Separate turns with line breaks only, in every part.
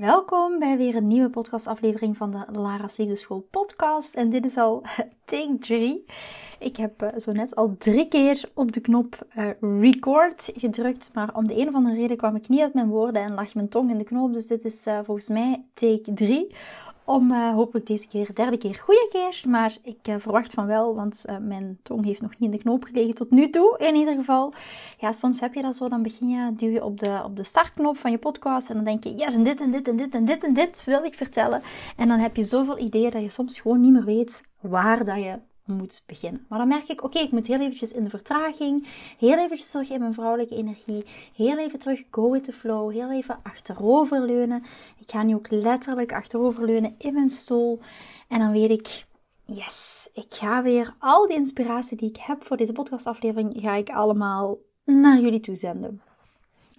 Welkom bij weer een nieuwe podcastaflevering van de Lara's Liefdeschool podcast. En dit is al take 3. Ik heb uh, zo net al drie keer op de knop uh, record gedrukt. Maar om de een of andere reden kwam ik niet uit mijn woorden en lag mijn tong in de knoop. Dus dit is uh, volgens mij take 3 om uh, hopelijk deze keer, derde keer, goede keer. Maar ik uh, verwacht van wel, want uh, mijn tong heeft nog niet in de knoop gelegen tot nu toe, in ieder geval. Ja, soms heb je dat zo, dan begin je, duw je op de, op de startknop van je podcast en dan denk je, yes, en dit en dit en dit en dit en dit wil ik vertellen. En dan heb je zoveel ideeën dat je soms gewoon niet meer weet waar dat je moet beginnen. Maar dan merk ik, oké, ik moet heel eventjes in de vertraging, heel eventjes terug in mijn vrouwelijke energie, heel even terug go with the flow, heel even achteroverleunen. Ik ga nu ook letterlijk achteroverleunen in mijn stoel en dan weet ik, yes, ik ga weer al die inspiratie die ik heb voor deze podcastaflevering, ga ik allemaal naar jullie toe zenden.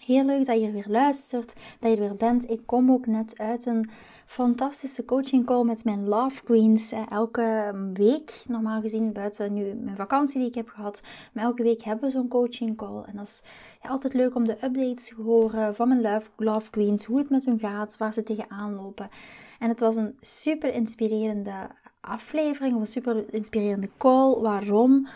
Heel leuk dat je weer luistert, dat je er weer bent. Ik kom ook net uit een fantastische coaching call met mijn Love Queens. Elke week, normaal gezien, buiten nu mijn vakantie die ik heb gehad, maar elke week hebben we zo'n coaching call. En dat is ja, altijd leuk om de updates te horen van mijn love, love Queens, hoe het met hun gaat, waar ze tegenaan lopen. En het was een super inspirerende aflevering, of een super inspirerende call. Waarom?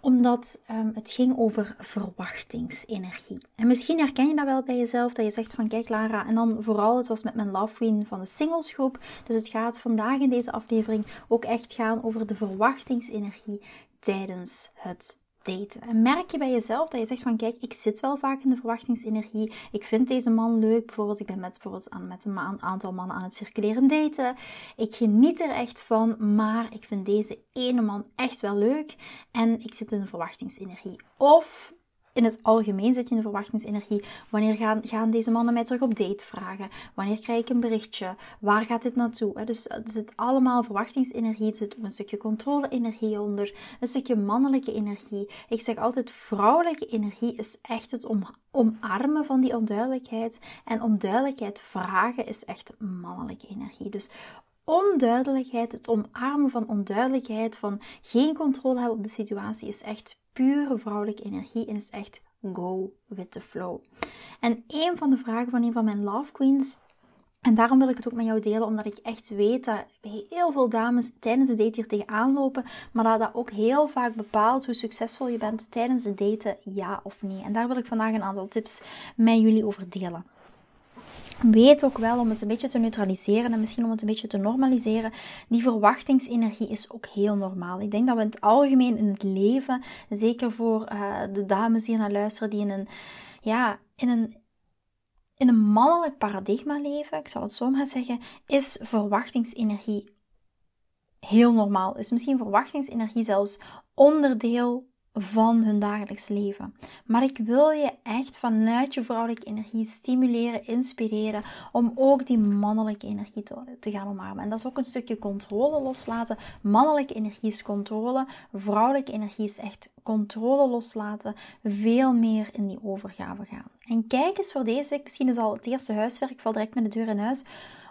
Omdat um, het ging over verwachtingsenergie. En misschien herken je dat wel bij jezelf, dat je zegt van kijk Lara, en dan vooral, het was met mijn Love Queen van de singlesgroep. Dus het gaat vandaag in deze aflevering ook echt gaan over de verwachtingsenergie tijdens het daten. En merk je bij jezelf dat je zegt van kijk, ik zit wel vaak in de verwachtingsenergie. Ik vind deze man leuk. Bijvoorbeeld, ik ben met, bijvoorbeeld aan, met een aantal mannen aan het circuleren daten. Ik geniet er echt van, maar ik vind deze ene man echt wel leuk. En ik zit in de verwachtingsenergie. Of in het algemeen zit je in de verwachtingsenergie. Wanneer gaan, gaan deze mannen mij terug op date vragen? Wanneer krijg ik een berichtje? Waar gaat dit naartoe? Dus er zit allemaal verwachtingsenergie. Er zit ook een stukje controle-energie onder. Een stukje mannelijke energie. Ik zeg altijd, vrouwelijke energie is echt het om, omarmen van die onduidelijkheid. En om duidelijkheid vragen is echt mannelijke energie. Dus onduidelijkheid, het omarmen van onduidelijkheid, van geen controle hebben op de situatie, is echt pure vrouwelijke energie en is echt go with the flow. En een van de vragen van een van mijn love queens, en daarom wil ik het ook met jou delen, omdat ik echt weet dat heel veel dames tijdens de date hier tegenaan lopen, maar dat dat ook heel vaak bepaalt hoe succesvol je bent tijdens de daten, ja of nee. En daar wil ik vandaag een aantal tips met jullie over delen weet ook wel om het een beetje te neutraliseren en misschien om het een beetje te normaliseren. Die verwachtingsenergie is ook heel normaal. Ik denk dat we in het algemeen in het leven, zeker voor uh, de dames die naar luisteren, die in een, ja, in een, in een mannelijk paradigma leven, ik zal het zo maar zeggen, is verwachtingsenergie heel normaal. Is misschien verwachtingsenergie zelfs onderdeel van hun dagelijks leven. Maar ik wil je echt vanuit je vrouwelijke energie stimuleren, inspireren om ook die mannelijke energie te, gaan omarmen. En dat is ook een stukje controle loslaten. Mannelijke energie is controle, vrouwelijke energie is echt controle loslaten, veel meer in die overgave gaan. En kijk eens voor deze week, misschien is al het eerste huiswerk, ik val direct met de deur in huis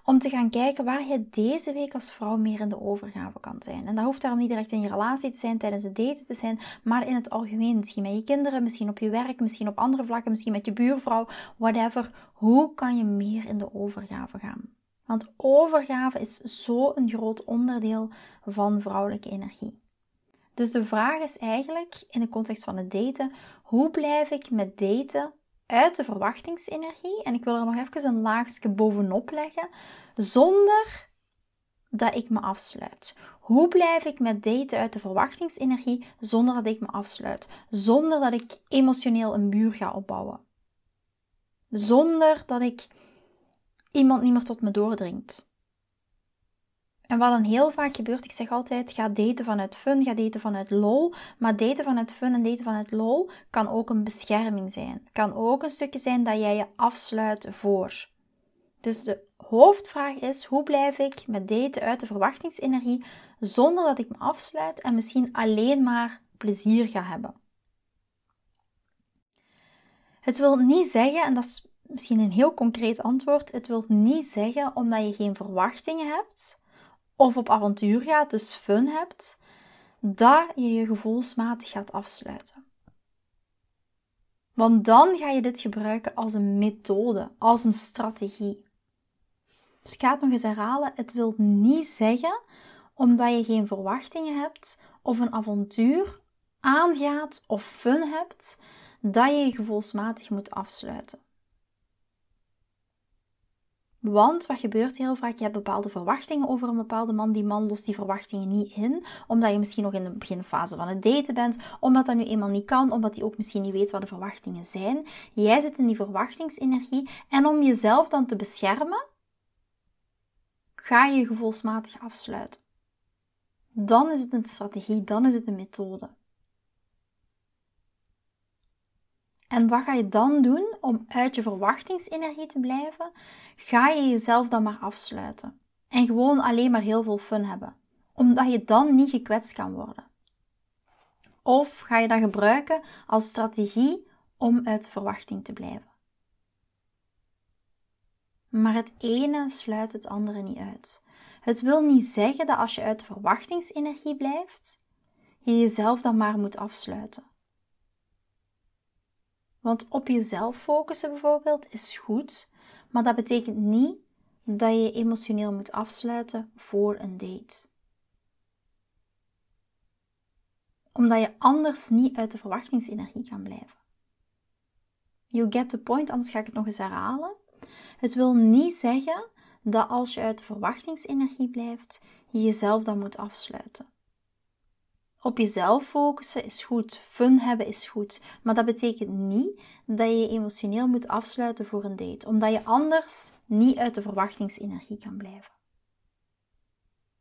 om te gaan kijken waar je deze week als vrouw meer in de overgave kan zijn. En dat hoeft daarom niet direct in je relatie te zijn, tijdens het daten te zijn, maar in het algemeen. Misschien met je kinderen, misschien op je werk, misschien op andere vlakken, misschien met je buurvrouw, whatever. Hoe kan je meer in de overgave gaan? Want overgave is zo'n groot onderdeel van vrouwelijke energie. Dus de vraag is eigenlijk in de context van het daten: hoe blijf ik met daten uit de verwachtingsenergie. En ik wil er nog even een laagje bovenop leggen, zonder dat ik me afsluit. Hoe blijf ik met daten uit de verwachtingsenergie zonder dat ik me afsluit? Zonder dat ik emotioneel een muur ga opbouwen. Zonder dat ik iemand niet meer tot me doordringt. En wat dan heel vaak gebeurt, ik zeg altijd, ga daten vanuit fun, ga daten vanuit lol. Maar daten vanuit fun en daten vanuit lol kan ook een bescherming zijn. Kan ook een stukje zijn dat jij je afsluit voor. Dus de hoofdvraag is, hoe blijf ik met daten uit de verwachtingsenergie zonder dat ik me afsluit en misschien alleen maar plezier ga hebben? Het wil niet zeggen, en dat is misschien een heel concreet antwoord, het wil niet zeggen omdat je geen verwachtingen hebt of op avontuur gaat, dus fun hebt, dat je je gevoelsmatig gaat afsluiten. Want dan ga je dit gebruiken als een methode, als een strategie. Dus ik ga het nog eens herhalen. Het wil niet zeggen, omdat je geen verwachtingen hebt of een avontuur aangaat of fun hebt, dat je je gevoelsmatig moet afsluiten. Want wat gebeurt heel vaak? Je hebt bepaalde verwachtingen over een bepaalde man. Die man lost die verwachtingen niet in, omdat je misschien nog in de beginfase van het daten bent, omdat dat nu eenmaal niet kan, omdat hij ook misschien niet weet wat de verwachtingen zijn. Jij zit in die verwachtingsenergie en om jezelf dan te beschermen, ga je je gevoelsmatig afsluiten. Dan is het een strategie, dan is het een methode. En wat ga je dan doen om uit je verwachtingsenergie te blijven? Ga je jezelf dan maar afsluiten. En gewoon alleen maar heel veel fun hebben. Omdat je dan niet gekwetst kan worden. Of ga je dat gebruiken als strategie om uit verwachting te blijven. Maar het ene sluit het andere niet uit. Het wil niet zeggen dat als je uit de verwachtingsenergie blijft, je jezelf dan maar moet afsluiten. Want op jezelf focussen bijvoorbeeld is goed, maar dat betekent niet dat je je emotioneel moet afsluiten voor een date. Omdat je anders niet uit de verwachtingsenergie kan blijven. You get the point, anders ga ik het nog eens herhalen. Het wil niet zeggen dat als je uit de verwachtingsenergie blijft, je jezelf dan moet afsluiten. Op jezelf focussen is goed, fun hebben is goed, maar dat betekent niet dat je je emotioneel moet afsluiten voor een date, omdat je anders niet uit de verwachtingsenergie kan blijven.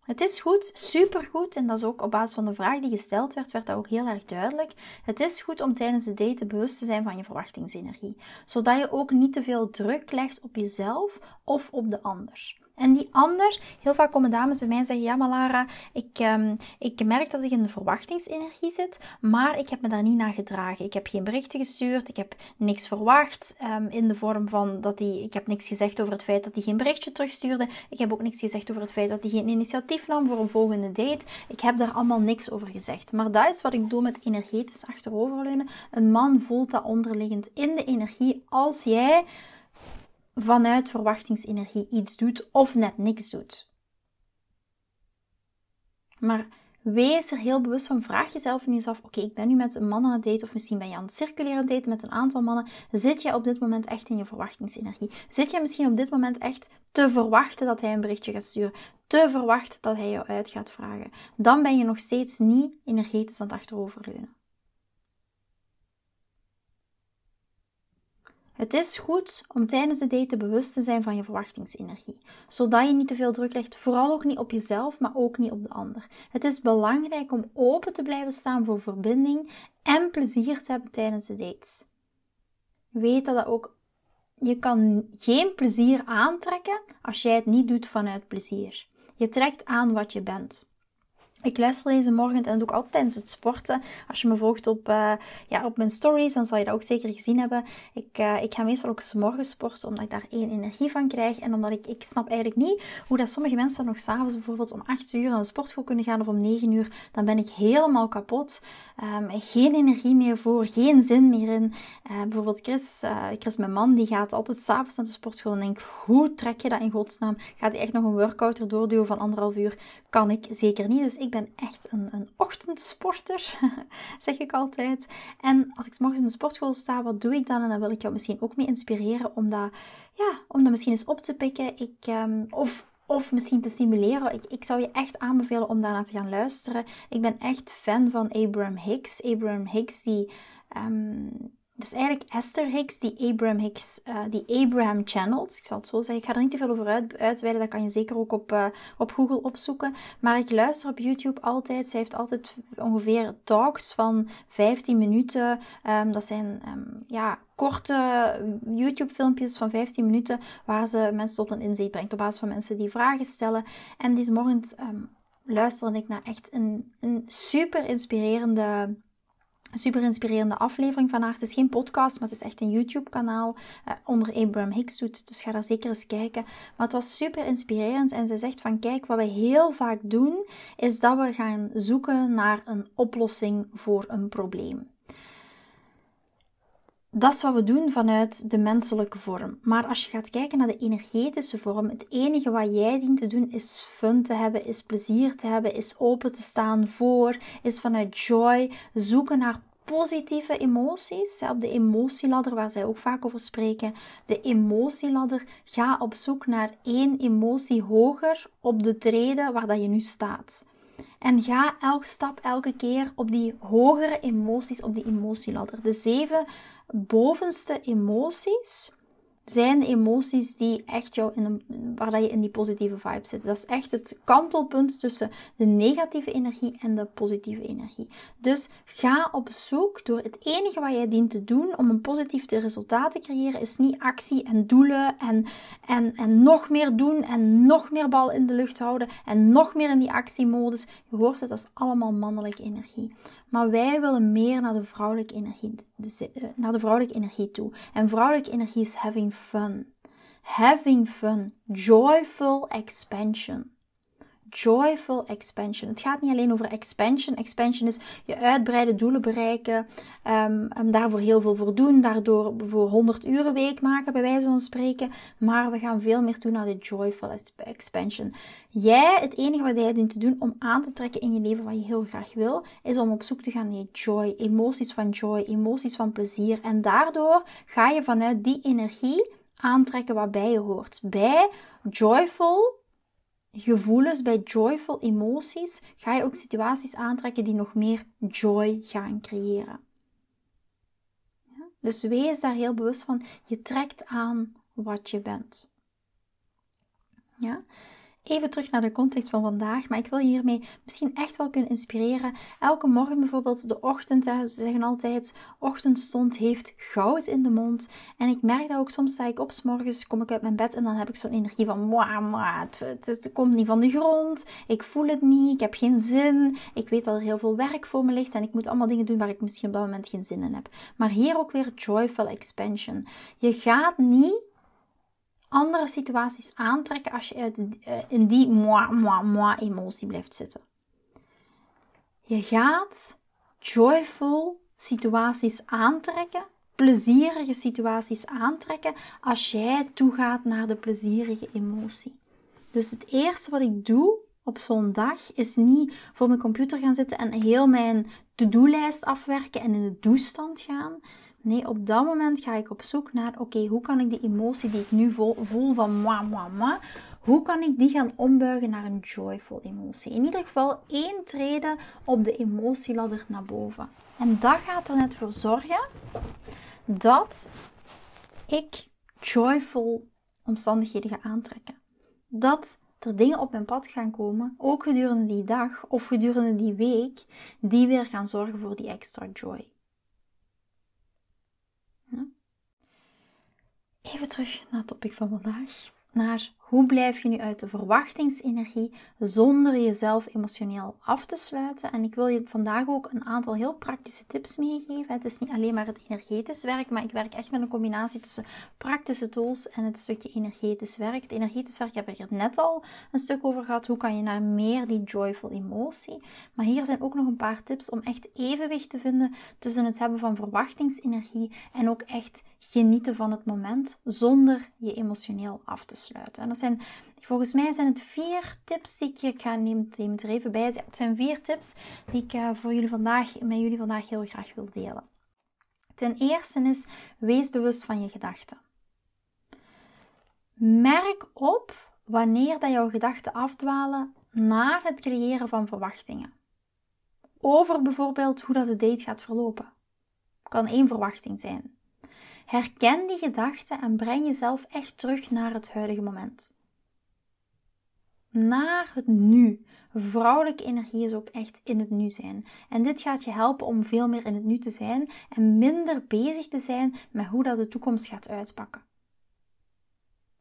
Het is goed, supergoed, en dat is ook op basis van de vraag die gesteld werd, werd dat ook heel erg duidelijk. Het is goed om tijdens de date bewust te zijn van je verwachtingsenergie, zodat je ook niet te veel druk legt op jezelf of op de ander. En die ander, heel vaak komen dames bij mij en zeggen: Ja, maar Lara, ik, um, ik merk dat ik in de verwachtingsenergie zit, maar ik heb me daar niet naar gedragen. Ik heb geen berichten gestuurd, ik heb niks verwacht um, in de vorm van dat hij, ik heb niks gezegd over het feit dat hij geen berichtje terugstuurde. Ik heb ook niks gezegd over het feit dat hij geen initiatief nam voor een volgende date. Ik heb daar allemaal niks over gezegd. Maar dat is wat ik bedoel met energetisch achteroverleunen. Een man voelt dat onderliggend in de energie als jij vanuit verwachtingsenergie iets doet of net niks doet. Maar wees er heel bewust van. Vraag jezelf nu eens af: oké, ik ben nu met een man aan het daten, of misschien ben je aan het circuleren daten met een aantal mannen. Zit jij op dit moment echt in je verwachtingsenergie? Zit jij misschien op dit moment echt te verwachten dat hij een berichtje gaat sturen? Te verwachten dat hij jou uit gaat vragen? Dan ben je nog steeds niet energetisch aan het achteroverleunen. Het is goed om tijdens de date bewust te zijn van je verwachtingsenergie, zodat je niet te veel druk legt, vooral ook niet op jezelf, maar ook niet op de ander. Het is belangrijk om open te blijven staan voor verbinding en plezier te hebben tijdens de dates. Weet dat, dat ook je kan geen plezier aantrekken als jij het niet doet vanuit plezier. Je trekt aan wat je bent. Ik luister deze morgen en doe ik altijd tijdens het sporten. Als je me volgt op, uh, ja, op mijn stories, dan zal je dat ook zeker gezien hebben. Ik, uh, ik ga meestal ook morgens sporten, omdat ik daar één energie van krijg. En omdat ik, ik snap eigenlijk niet hoe dat sommige mensen nog s'avonds bijvoorbeeld om 8 uur aan de sportschool kunnen gaan of om 9 uur. Dan ben ik helemaal kapot. Um, geen energie meer voor, geen zin meer in. Uh, bijvoorbeeld Chris, Chris, mijn man, die gaat altijd s'avonds naar de sportschool. En denk, hoe trek je dat in godsnaam? Gaat hij echt nog een workout erdoor duwen van anderhalf uur? Kan ik zeker niet. Dus ik ben echt een, een ochtendsporter, zeg ik altijd. En als ik morgens in de sportschool sta, wat doe ik dan? En dan wil ik jou misschien ook mee inspireren om dat, ja, om dat misschien eens op te pikken. Ik, um, of of misschien te stimuleren. Ik, ik zou je echt aanbevelen om daarna te gaan luisteren. Ik ben echt fan van Abraham Hicks. Abraham Hicks die um, is eigenlijk Esther Hicks, die Abraham Hicks, uh, die Abraham channelt. Ik zal het zo zeggen. Ik ga er niet te veel over uit, uitweiden. Dat kan je zeker ook op, uh, op Google opzoeken. Maar ik luister op YouTube altijd. Zij heeft altijd ongeveer talks van 15 minuten. Um, dat zijn um, ja, korte YouTube-filmpjes van 15 minuten. Waar ze mensen tot een inzicht brengt. Op basis van mensen die vragen stellen. En deze morgen um, luisterde ik naar echt een, een super inspirerende super inspirerende aflevering van haar. Het is geen podcast, maar het is echt een YouTube-kanaal uh, onder Abraham Hicks doet. Dus ga daar zeker eens kijken. Maar het was super inspirerend en zij zegt van kijk, wat we heel vaak doen, is dat we gaan zoeken naar een oplossing voor een probleem. Dat is wat we doen vanuit de menselijke vorm. Maar als je gaat kijken naar de energetische vorm, het enige wat jij dient te doen is fun te hebben, is plezier te hebben, is open te staan voor, is vanuit joy zoeken naar positieve emoties. Op de emotieladder, waar zij ook vaak over spreken. De emotieladder, ga op zoek naar één emotie hoger op de treden waar dat je nu staat. En ga elke stap, elke keer op die hogere emoties, op die emotieladder. De zeven bovenste emoties zijn emoties die echt jou in een, waar dat je in die positieve vibe zit. Dat is echt het kantelpunt tussen de negatieve energie en de positieve energie. Dus ga op zoek door het enige wat jij dient te doen om een positief resultaat te creëren, is niet actie en doelen en, en, en nog meer doen en nog meer bal in de lucht houden en nog meer in die actiemodus. Je hoort het, dat is allemaal mannelijke energie. Maar wij willen meer naar de vrouwelijke energie, eh, naar de vrouwelijke energie toe. En vrouwelijke energie is having fun. Having fun. Joyful expansion joyful expansion. Het gaat niet alleen over expansion. Expansion is je uitbreiden, doelen bereiken, um, daarvoor heel veel voor doen, daardoor voor 100 uren week maken, bij wijze van spreken. Maar we gaan veel meer doen naar de joyful expansion. Jij, het enige wat jij dient te doen om aan te trekken in je leven wat je heel graag wil, is om op zoek te gaan naar joy, emoties van joy, emoties van plezier. En daardoor ga je vanuit die energie aantrekken wat bij je hoort. Bij joyful gevoelens, bij joyful emoties, ga je ook situaties aantrekken die nog meer joy gaan creëren. Ja? Dus wees daar heel bewust van. Je trekt aan wat je bent. Ja? Even terug naar de context van vandaag, maar ik wil hiermee misschien echt wel kunnen inspireren. Elke morgen bijvoorbeeld, de ochtend, ze zeggen altijd, ochtendstond heeft goud in de mond. En ik merk dat ook soms, sta ik op, s morgens kom ik uit mijn bed en dan heb ik zo'n energie van, het, komt niet van de grond, ik voel het niet, ik heb geen zin, ik weet dat er heel veel werk voor me ligt en ik moet allemaal dingen doen waar ik misschien op dat moment geen zin in heb. Maar hier ook weer joyful expansion. Je gaat niet andere situaties aantrekken als je eh, in die moi, moi, moi emotie blijft zitten. Je gaat joyful situaties aantrekken, plezierige situaties aantrekken als jij toegaat naar de plezierige emotie. Dus het eerste wat ik doe op zo'n dag is niet voor mijn computer gaan zitten en heel mijn to-do-lijst afwerken en in de doestand gaan. Nee, op dat moment ga ik op zoek naar, oké, hoe kan ik die emotie die ik nu voel, van moi, moi, moi, hoe kan ik die gaan ombuigen naar een joyful emotie? In ieder geval één treden op de emotieladder naar boven. En dat gaat er net voor zorgen dat ik joyful omstandigheden ga aantrekken. Dat er dingen op mijn pad gaan komen, ook gedurende die dag of gedurende die week, die weer gaan zorgen voor die extra joy. Even terug naar het topic van vandaag. Naar hoe blijf je nu uit de verwachtingsenergie zonder jezelf emotioneel af te sluiten? En ik wil je vandaag ook een aantal heel praktische tips meegeven. Het is niet alleen maar het energetisch werk, maar ik werk echt met een combinatie tussen praktische tools en het stukje energetisch werk. Het energetisch werk heb ik er net al een stuk over gehad. Hoe kan je naar meer die joyful emotie? Maar hier zijn ook nog een paar tips om echt evenwicht te vinden tussen het hebben van verwachtingsenergie en ook echt genieten van het moment zonder je emotioneel af te sluiten. En volgens mij zijn het vier tips die ik, ga neem, neem er even bij. Het zijn vier tips die ik uh, voor jullie vandaag, met jullie vandaag heel graag wil delen. Ten eerste is, wees bewust van je gedachten. Merk op wanneer dat jouw gedachten afdwalen naar het creëren van verwachtingen. Over bijvoorbeeld hoe dat de date gaat verlopen Kan één verwachting zijn. Herken die gedachte en breng jezelf echt terug naar het huidige moment. Naar het nu. Vrouwelijke energie is ook echt in het nu zijn. En dit gaat je helpen om veel meer in het nu te zijn en minder bezig te zijn met hoe dat de toekomst gaat uitpakken.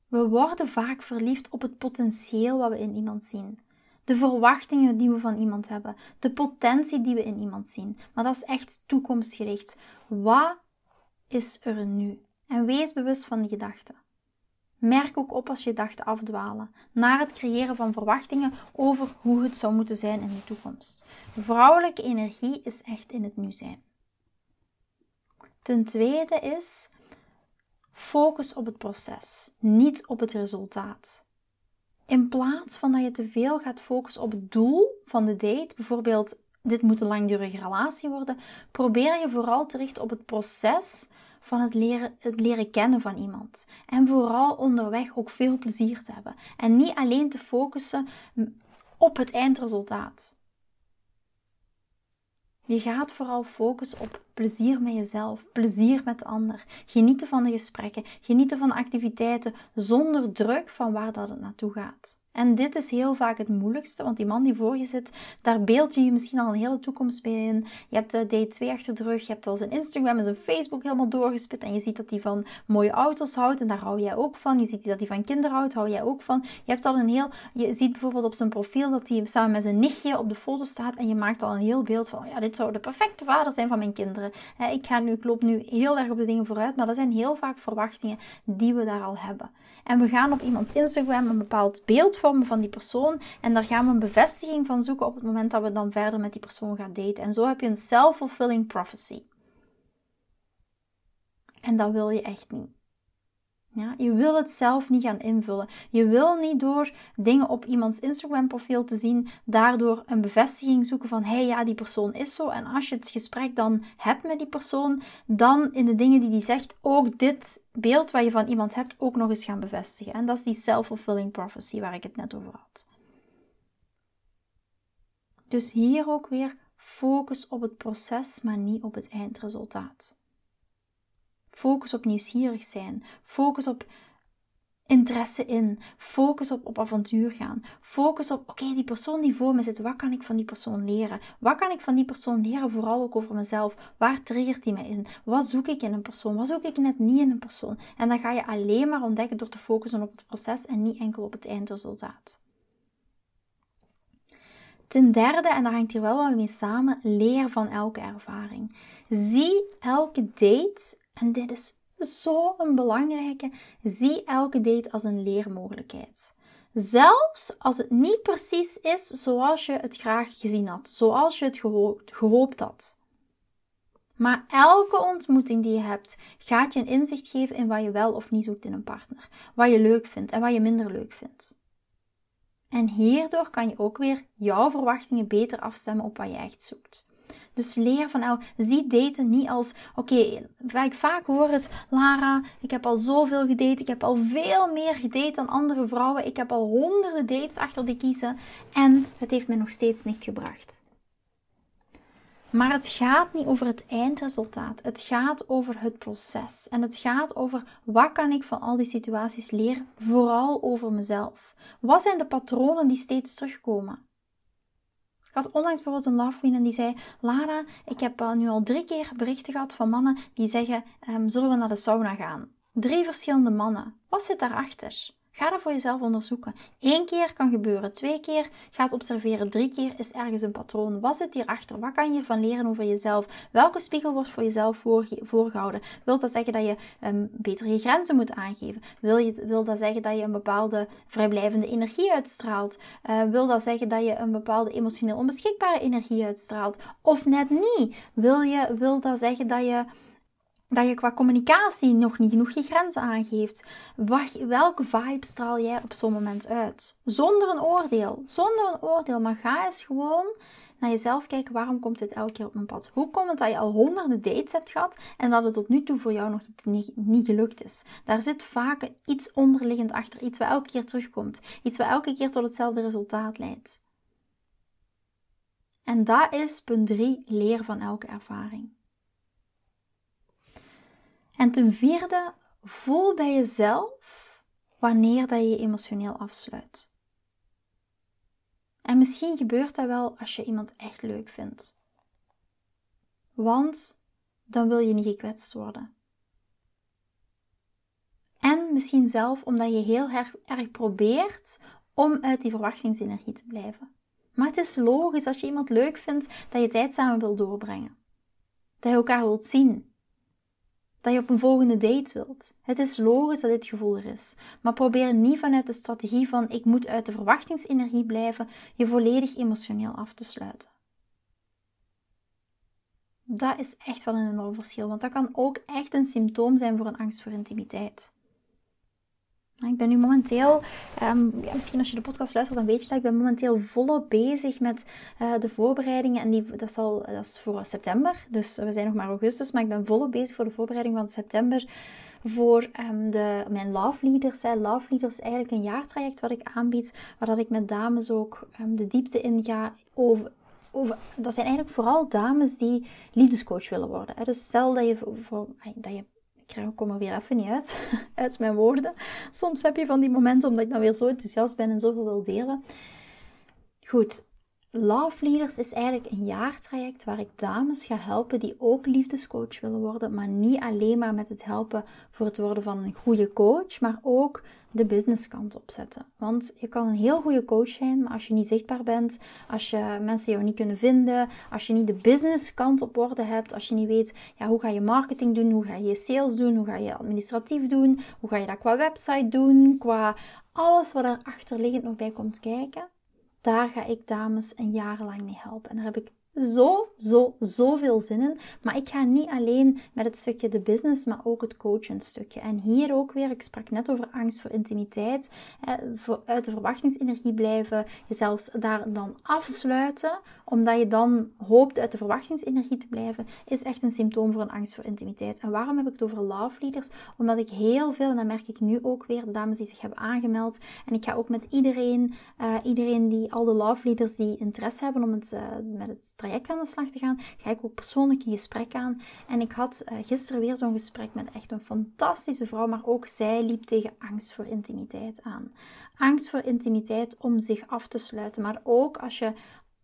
We worden vaak verliefd op het potentieel wat we in iemand zien. De verwachtingen die we van iemand hebben. De potentie die we in iemand zien. Maar dat is echt toekomstgericht. Wat is er nu? En wees bewust van die gedachten. Merk ook op als je gedachten afdwalen naar het creëren van verwachtingen over hoe het zou moeten zijn in de toekomst. Vrouwelijke energie is echt in het nu zijn. Ten tweede is focus op het proces, niet op het resultaat. In plaats van dat je te veel gaat focussen op het doel van de date, bijvoorbeeld dit moet een langdurige relatie worden, probeer je vooral te richten op het proces van het leren, het leren kennen van iemand. En vooral onderweg ook veel plezier te hebben. En niet alleen te focussen op het eindresultaat. Je gaat vooral focussen op plezier met jezelf, plezier met de ander. Genieten van de gesprekken, genieten van de activiteiten zonder druk van waar dat het naartoe gaat. En dit is heel vaak het moeilijkste, want die man die voor je zit, daar beeld je je misschien al een hele toekomst bij in. Je hebt de day 2 achter de rug, je hebt al zijn Instagram en zijn Facebook helemaal doorgespit en je ziet dat hij van mooie auto's houdt en daar hou jij ook van. Je ziet dat hij van kinderen houdt, hou jij ook van. Je hebt al een heel, je ziet bijvoorbeeld op zijn profiel dat hij samen met zijn nichtje op de foto staat en je maakt al een heel beeld van, ja, dit zou de perfecte vader zijn van mijn kinderen. Ik ga nu, ik loop nu heel erg op de dingen vooruit, maar dat zijn heel vaak verwachtingen die we daar al hebben. En we gaan op iemands Instagram een bepaald beeld van die persoon. En daar gaan we een bevestiging van zoeken op het moment dat we dan verder met die persoon gaan daten. En zo heb je een self-fulfilling prophecy. En dat wil je echt niet. Ja, je wil het zelf niet gaan invullen. Je wil niet door dingen op iemands Instagram profiel te zien, daardoor een bevestiging zoeken van hé hey, ja, die persoon is zo. En als je het gesprek dan hebt met die persoon, dan in de dingen die die zegt ook dit beeld wat je van iemand hebt ook nog eens gaan bevestigen. En dat is die self-fulfilling prophecy waar ik het net over had. Dus hier ook weer focus op het proces, maar niet op het eindresultaat. Focus op nieuwsgierig zijn. Focus op interesse in. Focus op, op avontuur gaan. Focus op, oké, die persoon die voor me zit, wat kan ik van die persoon leren? Wat kan ik van die persoon leren, vooral ook over mezelf? Waar triggert die me in? Wat zoek ik in een persoon? Wat zoek ik net niet in een persoon? En dan ga je alleen maar ontdekken door te focussen op het proces en niet enkel op het eindresultaat. Ten derde, en daar hangt hier wel wat mee samen, leer van elke ervaring. Zie elke date en dit is zo een belangrijke. Zie elke date als een leermogelijkheid. Zelfs als het niet precies is zoals je het graag gezien had, zoals je het gehoopt had. Maar elke ontmoeting die je hebt, gaat je een inzicht geven in wat je wel of niet zoekt in een partner. Wat je leuk vindt en wat je minder leuk vindt. En hierdoor kan je ook weer jouw verwachtingen beter afstemmen op wat je echt zoekt. Dus leer van elk. Zie daten niet als, oké, wat ik vaak hoor is, Lara, ik heb al zoveel gedate, ik heb al veel meer gedate dan andere vrouwen, ik heb al honderden dates achter de kiezen en het heeft mij nog steeds niet gebracht. Maar het gaat niet over het eindresultaat. Het gaat over het proces. En het gaat over wat kan ik van al die situaties leren, vooral over mezelf. Wat zijn de patronen die steeds terugkomen? Had onlangs bijvoorbeeld een love queen en die zei: Lara, ik heb uh, nu al drie keer berichten gehad van mannen die zeggen: um, Zullen we naar de sauna gaan? Drie verschillende mannen. Wat zit daarachter? Ga dat voor jezelf onderzoeken. Eén keer kan gebeuren, twee keer gaat observeren, drie keer is ergens een patroon. Wat zit hierachter? Wat kan je hiervan leren over jezelf? Welke spiegel wordt voor jezelf voorgehouden? Wil dat zeggen dat je um, beter je grenzen moet aangeven? Wil, je, wil dat zeggen dat je een bepaalde vrijblijvende energie uitstraalt? Uh, wil dat zeggen dat je een bepaalde emotioneel onbeschikbare energie uitstraalt? Of net niet? Wil, je, wil dat zeggen dat je dat je qua communicatie nog niet genoeg je grenzen aangeeft. welke vibe straal jij op zo'n moment uit? Zonder een oordeel. Zonder een oordeel. Maar ga eens gewoon naar jezelf kijken. Waarom komt dit elke keer op mijn pad? Hoe komt het dat je al honderden dates hebt gehad en dat het tot nu toe voor jou nog niet, niet gelukt is? Daar zit vaak iets onderliggend achter. Iets wat elke keer terugkomt. Iets wat elke keer tot hetzelfde resultaat leidt. En dat is punt 3. Leer van elke ervaring. En ten vierde, voel bij jezelf wanneer dat je je emotioneel afsluit. En misschien gebeurt dat wel als je iemand echt leuk vindt. Want dan wil je niet gekwetst worden. En misschien zelf omdat je heel erg, probeert om uit die verwachtingsenergie te blijven. Maar het is logisch als je iemand leuk vindt dat je tijd samen wil doorbrengen. Dat je elkaar wilt zien. Dat je op een volgende date wilt. Het is logisch dat dit gevoel er is. Maar probeer niet vanuit de strategie van ik moet uit de verwachtingsenergie blijven, je volledig emotioneel af te sluiten. Dat is echt wel een enorm verschil, want dat kan ook echt een symptoom zijn voor een angst voor intimiteit. Ik ben nu momenteel, um, ja, misschien als je de podcast luistert, dan weet je dat ik ben momenteel volop bezig met uh, de voorbereidingen. En die, dat, dat is voor september, dus we zijn nog maar augustus, maar ik ben volop bezig voor de voorbereiding van september voor um, de, mijn Love Leaders. Hè. Love Leaders is eigenlijk een jaartraject wat ik aanbied, waar dat ik met dames ook um, de diepte in ga over, over, dat zijn eigenlijk vooral dames die liefdescoach willen worden. Hè. Dus stel dat je, voor, dat je ik kom er weer even niet uit, uit mijn woorden. Soms heb je van die momenten omdat ik dan weer zo enthousiast ben en zoveel wil delen. Goed, Love Leaders is eigenlijk een jaartraject waar ik dames ga helpen die ook liefdescoach willen worden, maar niet alleen maar met het helpen voor het worden van een goede coach, maar ook de businesskant opzetten. Want je kan een heel goede coach zijn, maar als je niet zichtbaar bent, als je mensen jou niet kunnen vinden, als je niet de businesskant op orde hebt, als je niet weet ja, hoe ga je marketing doen, hoe ga je sales doen, hoe ga je administratief doen, hoe ga je dat qua website doen, qua alles wat er achterliggend nog bij komt kijken daar ga ik dames een jaar lang mee helpen. En daar heb ik zo, zo, zoveel zin in. Maar ik ga niet alleen met het stukje de business, maar ook het coaching stukje. En hier ook weer, ik sprak net over angst voor intimiteit. uit de verwachtingsenergie blijven, jezelf daar dan afsluiten, omdat je dan hoopt uit de verwachtingsenergie te blijven, is echt een symptoom voor een angst voor intimiteit. En waarom heb ik het over love leaders? Omdat ik heel veel, en dat merk ik nu ook weer, dames die zich hebben aangemeld. En ik ga ook met iedereen, uh, iedereen die, al de love leaders die interesse hebben om het, uh, met het traject aan de slag te gaan, ga ik ook persoonlijk een gesprek aan. En ik had uh, gisteren weer zo'n gesprek met echt een fantastische vrouw, maar ook zij liep tegen angst voor intimiteit aan. Angst voor intimiteit om zich af te sluiten, maar ook als je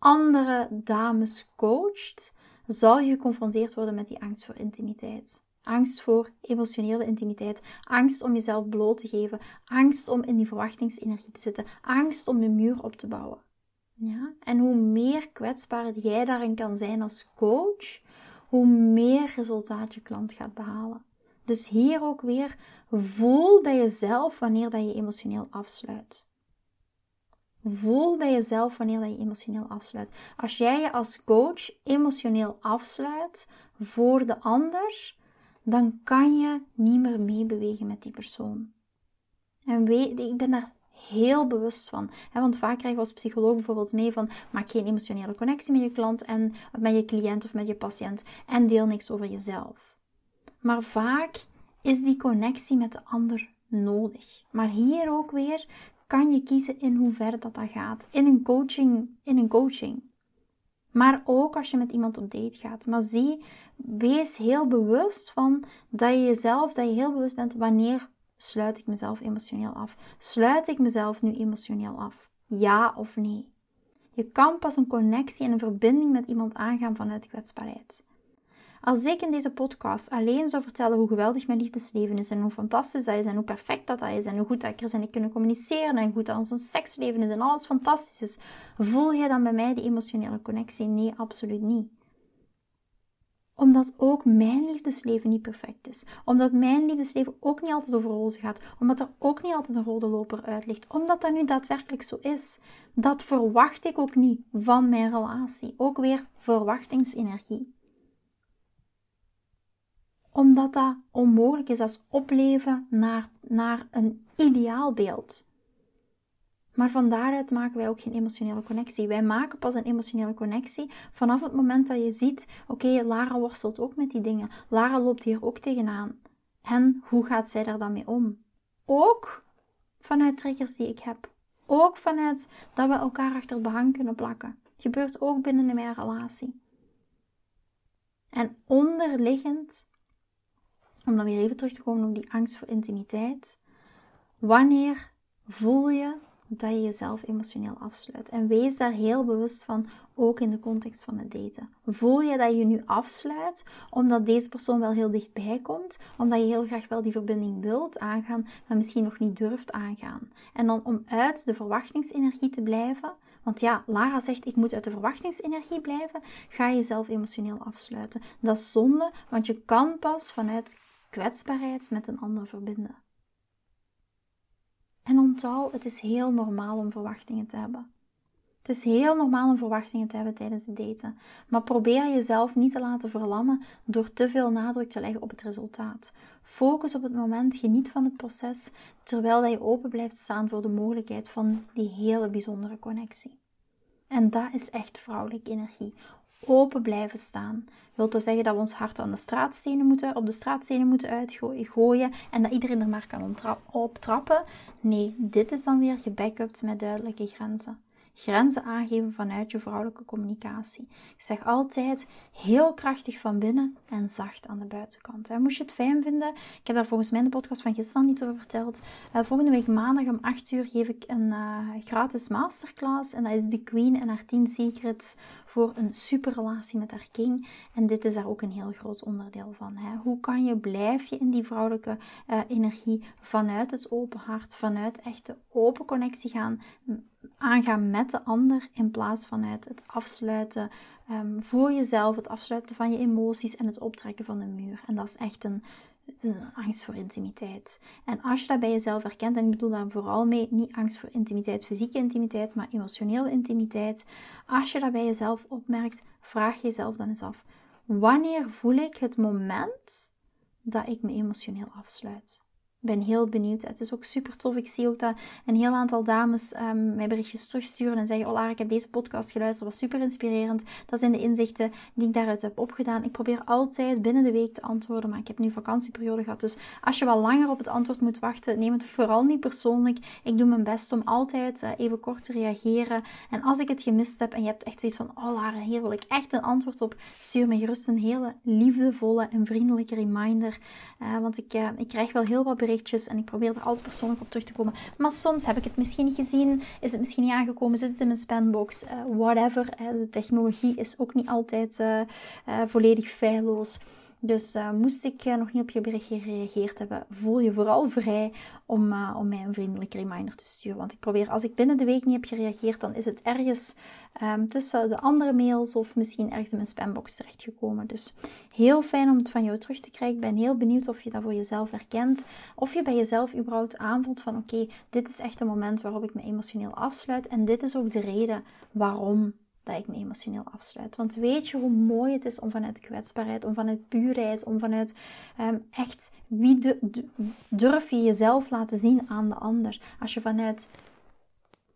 andere dames coacht, zal je geconfronteerd worden met die angst voor intimiteit. Angst voor emotionele intimiteit, angst om jezelf bloot te geven, angst om in die verwachtingsenergie te zitten, angst om een muur op te bouwen. Ja? En hoe meer kwetsbaar jij daarin kan zijn als coach, hoe meer resultaat je klant gaat behalen. Dus hier ook weer, voel bij jezelf wanneer dat je emotioneel afsluit. Voel bij jezelf wanneer je emotioneel afsluit. Als jij je als coach emotioneel afsluit voor de ander, dan kan je niet meer meebewegen met die persoon. En weet, ik ben daar heel bewust van. Want vaak krijg je als psycholoog bijvoorbeeld mee van maak geen emotionele connectie met je klant en met je cliënt of met je patiënt en deel niks over jezelf. Maar vaak is die connectie met de ander nodig. Maar hier ook weer kan je kiezen in hoeverre dat, dat gaat. In een coaching, in een coaching. Maar ook als je met iemand op date gaat. Maar zie, wees heel bewust van dat je jezelf, dat je heel bewust bent wanneer sluit ik mezelf emotioneel af. Sluit ik mezelf nu emotioneel af? Ja of nee? Je kan pas een connectie en een verbinding met iemand aangaan vanuit kwetsbaarheid. Als ik in deze podcast alleen zou vertellen hoe geweldig mijn liefdesleven is en hoe fantastisch dat is en hoe perfect dat, dat is en hoe goed dat ik er zijn en kunnen communiceren en hoe goed dat ons seksleven is en alles fantastisch is, voel jij dan bij mij die emotionele connectie? Nee, absoluut niet omdat ook mijn liefdesleven niet perfect is. Omdat mijn liefdesleven ook niet altijd over roze gaat. Omdat er ook niet altijd een rode loper uit ligt. Omdat dat nu daadwerkelijk zo is. Dat verwacht ik ook niet van mijn relatie. Ook weer verwachtingsenergie omdat dat onmogelijk is als opleven naar, naar een ideaalbeeld. Maar van daaruit maken wij ook geen emotionele connectie. Wij maken pas een emotionele connectie vanaf het moment dat je ziet: oké, Lara worstelt ook met die dingen. Lara loopt hier ook tegenaan. En hoe gaat zij daar dan mee om? Ook vanuit triggers die ik heb. Ook vanuit dat we elkaar achter het behang kunnen plakken. Gebeurt ook binnen mijn relatie. En onderliggend om dan weer even terug te komen op die angst voor intimiteit. Wanneer voel je dat je jezelf emotioneel afsluit? En wees daar heel bewust van, ook in de context van het daten. Voel je dat je nu afsluit omdat deze persoon wel heel dichtbij komt, omdat je heel graag wel die verbinding wilt aangaan, maar misschien nog niet durft aangaan? En dan om uit de verwachtingsenergie te blijven, want ja, Lara zegt ik moet uit de verwachtingsenergie blijven, ga je jezelf emotioneel afsluiten. Dat is zonde, want je kan pas vanuit kwetsbaarheid met een ander verbinden. En onthoud, het is heel normaal om verwachtingen te hebben. Het is heel normaal om verwachtingen te hebben tijdens het daten. Maar probeer jezelf niet te laten verlammen door te veel nadruk te leggen op het resultaat. Focus op het moment, geniet van het proces, terwijl je open blijft staan voor de mogelijkheid van die hele bijzondere connectie. En dat is echt vrouwelijke energie open blijven staan. Wilt dat zeggen dat we ons hart aan de straatstenen moeten, op de straatstenen moeten uitgooien en dat iedereen er maar kan optrappen? Nee, dit is dan weer gebackupt met duidelijke grenzen. Grenzen aangeven vanuit je vrouwelijke communicatie. Ik zeg altijd heel krachtig van binnen en zacht aan de buitenkant. En moest je het fijn vinden, ik heb daar volgens mij in de podcast van gisteren niet over verteld. Uh, volgende week maandag om 8 uur geef ik een uh, gratis masterclass. En dat is The Queen en haar 10 secrets voor een super relatie met haar king. En dit is daar ook een heel groot onderdeel van. Hè? Hoe kan je, blijf je in die vrouwelijke uh, energie vanuit het open hart, vanuit echt de open connectie gaan, aangaan met de ander in plaats vanuit het afsluiten um, voor jezelf, het afsluiten van je emoties en het optrekken van de muur. En dat is echt een, een angst voor intimiteit. En als je dat bij jezelf herkent, en ik bedoel daar vooral mee niet angst voor intimiteit, fysieke intimiteit, maar emotionele intimiteit. Als je dat bij jezelf opmerkt, vraag jezelf dan eens af: wanneer voel ik het moment dat ik me emotioneel afsluit? Ben heel benieuwd. Het is ook super tof. Ik zie ook dat een heel aantal dames um, mij berichtjes terugsturen en zeggen: Oh, ik heb deze podcast geluisterd, was super inspirerend. Dat zijn de inzichten die ik daaruit heb opgedaan. Ik probeer altijd binnen de week te antwoorden, maar ik heb nu vakantieperiode gehad. Dus als je wat langer op het antwoord moet wachten, neem het vooral niet persoonlijk. Ik doe mijn best om altijd uh, even kort te reageren. En als ik het gemist heb en je hebt echt zoiets van: Oh, Lara, hier wil ik echt een antwoord op, stuur me gerust een hele liefdevolle en vriendelijke reminder. Uh, want ik, uh, ik krijg wel heel wat berichten en ik probeer er altijd persoonlijk op terug te komen. Maar soms heb ik het misschien niet gezien, is het misschien niet aangekomen, zit het in mijn spambox, uh, whatever. de technologie is ook niet altijd uh, volledig feilloos. Dus uh, moest ik uh, nog niet op je berichtje gereageerd hebben, voel je vooral vrij om, uh, om mij een vriendelijke reminder te sturen. Want ik probeer, als ik binnen de week niet heb gereageerd, dan is het ergens um, tussen de andere mails of misschien ergens in mijn spambox terechtgekomen. Dus heel fijn om het van jou terug te krijgen. Ik ben heel benieuwd of je dat voor jezelf herkent. Of je bij jezelf überhaupt aanvoelt van oké, dit is echt een moment waarop ik me emotioneel afsluit. En dit is ook de reden waarom dat ik me emotioneel afsluit. Want weet je hoe mooi het is om vanuit kwetsbaarheid, om vanuit puurheid, om vanuit ehm, echt wie de, durf je jezelf laten zien aan de ander. Als je vanuit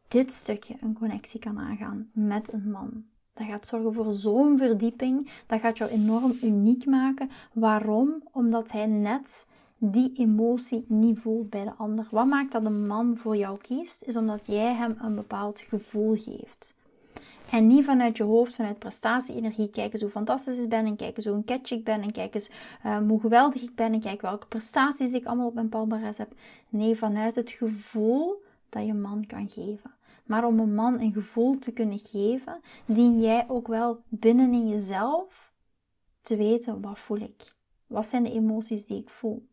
dit stukje een connectie kan aangaan met een man. Dat gaat zorgen voor zo'n verdieping. Dat gaat jou enorm uniek maken. Waarom? Omdat hij net die emotie niet voelt bij de ander. Wat maakt dat een man voor jou kiest? Is omdat jij hem een bepaald gevoel geeft. En niet vanuit je hoofd, vanuit prestatie-energie, kijken eens hoe fantastisch ik ben en kijken eens hoe een catch ik ben en kijken eens um, hoe geweldig ik ben en kijk welke prestaties ik allemaal op mijn palmares heb. Nee, vanuit het gevoel dat je man kan geven. Maar om een man een gevoel te kunnen geven, dien jij ook wel binnen in jezelf te weten wat voel ik. Wat zijn de emoties die ik voel?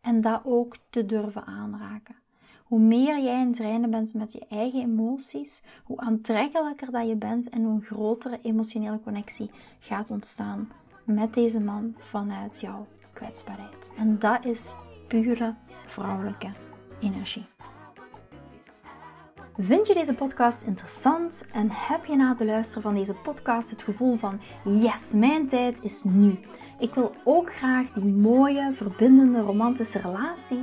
En dat ook te durven aanraken. Hoe meer jij in het reinen bent met je eigen emoties, hoe aantrekkelijker dat je bent en hoe een grotere emotionele connectie gaat ontstaan met deze man vanuit jouw kwetsbaarheid. En dat is pure vrouwelijke energie. Vind je deze podcast interessant en heb je na het beluisteren van deze podcast het gevoel van yes, mijn tijd is nu. Ik wil ook graag die mooie, verbindende, romantische relatie